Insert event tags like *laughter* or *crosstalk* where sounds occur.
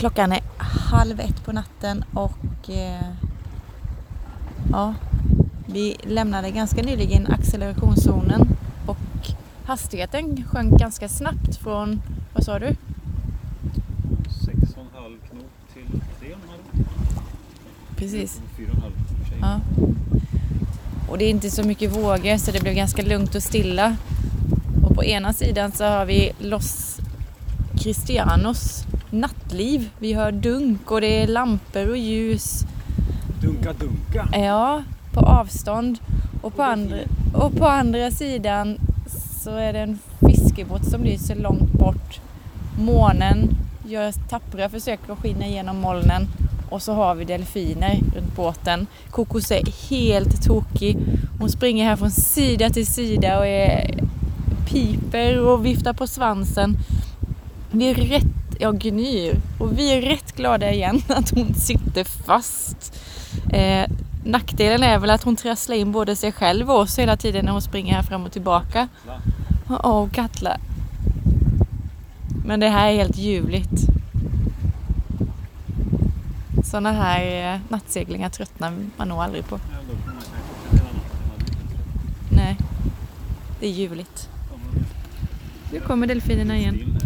Klockan är halv ett på natten och eh, ja, vi lämnade ganska nyligen accelerationszonen och hastigheten sjönk ganska snabbt från, vad sa du? 6,5 knop till 3,5. Precis. 4,5 för sig. Ja. Och det är inte så mycket vågor så det blev ganska lugnt och stilla. Och på ena sidan så har vi Los Cristianos nattliv. Vi hör dunk och det är lampor och ljus. Dunka dunka. Ja, på avstånd. Och på, andra, och på andra sidan så är det en fiskebåt som lyser långt bort. Månen gör tappra försök att skina igenom molnen. Och så har vi delfiner runt båten. Kokos är helt tokig. Hon springer här från sida till sida och är, piper och viftar på svansen. Vi är rätt, ja gnyr, och vi är rätt glada igen *laughs* att hon sitter fast. Eh, nackdelen är väl att hon trasslar in både sig själv och oss hela tiden när hon springer här fram och tillbaka. Katla. Åh, Katla. Men det här är helt ljuvligt. Sådana här eh, nattseglingar tröttnar man nog aldrig på. Ja, Nej, det är ljuvligt. Nu kommer delfinerna igen.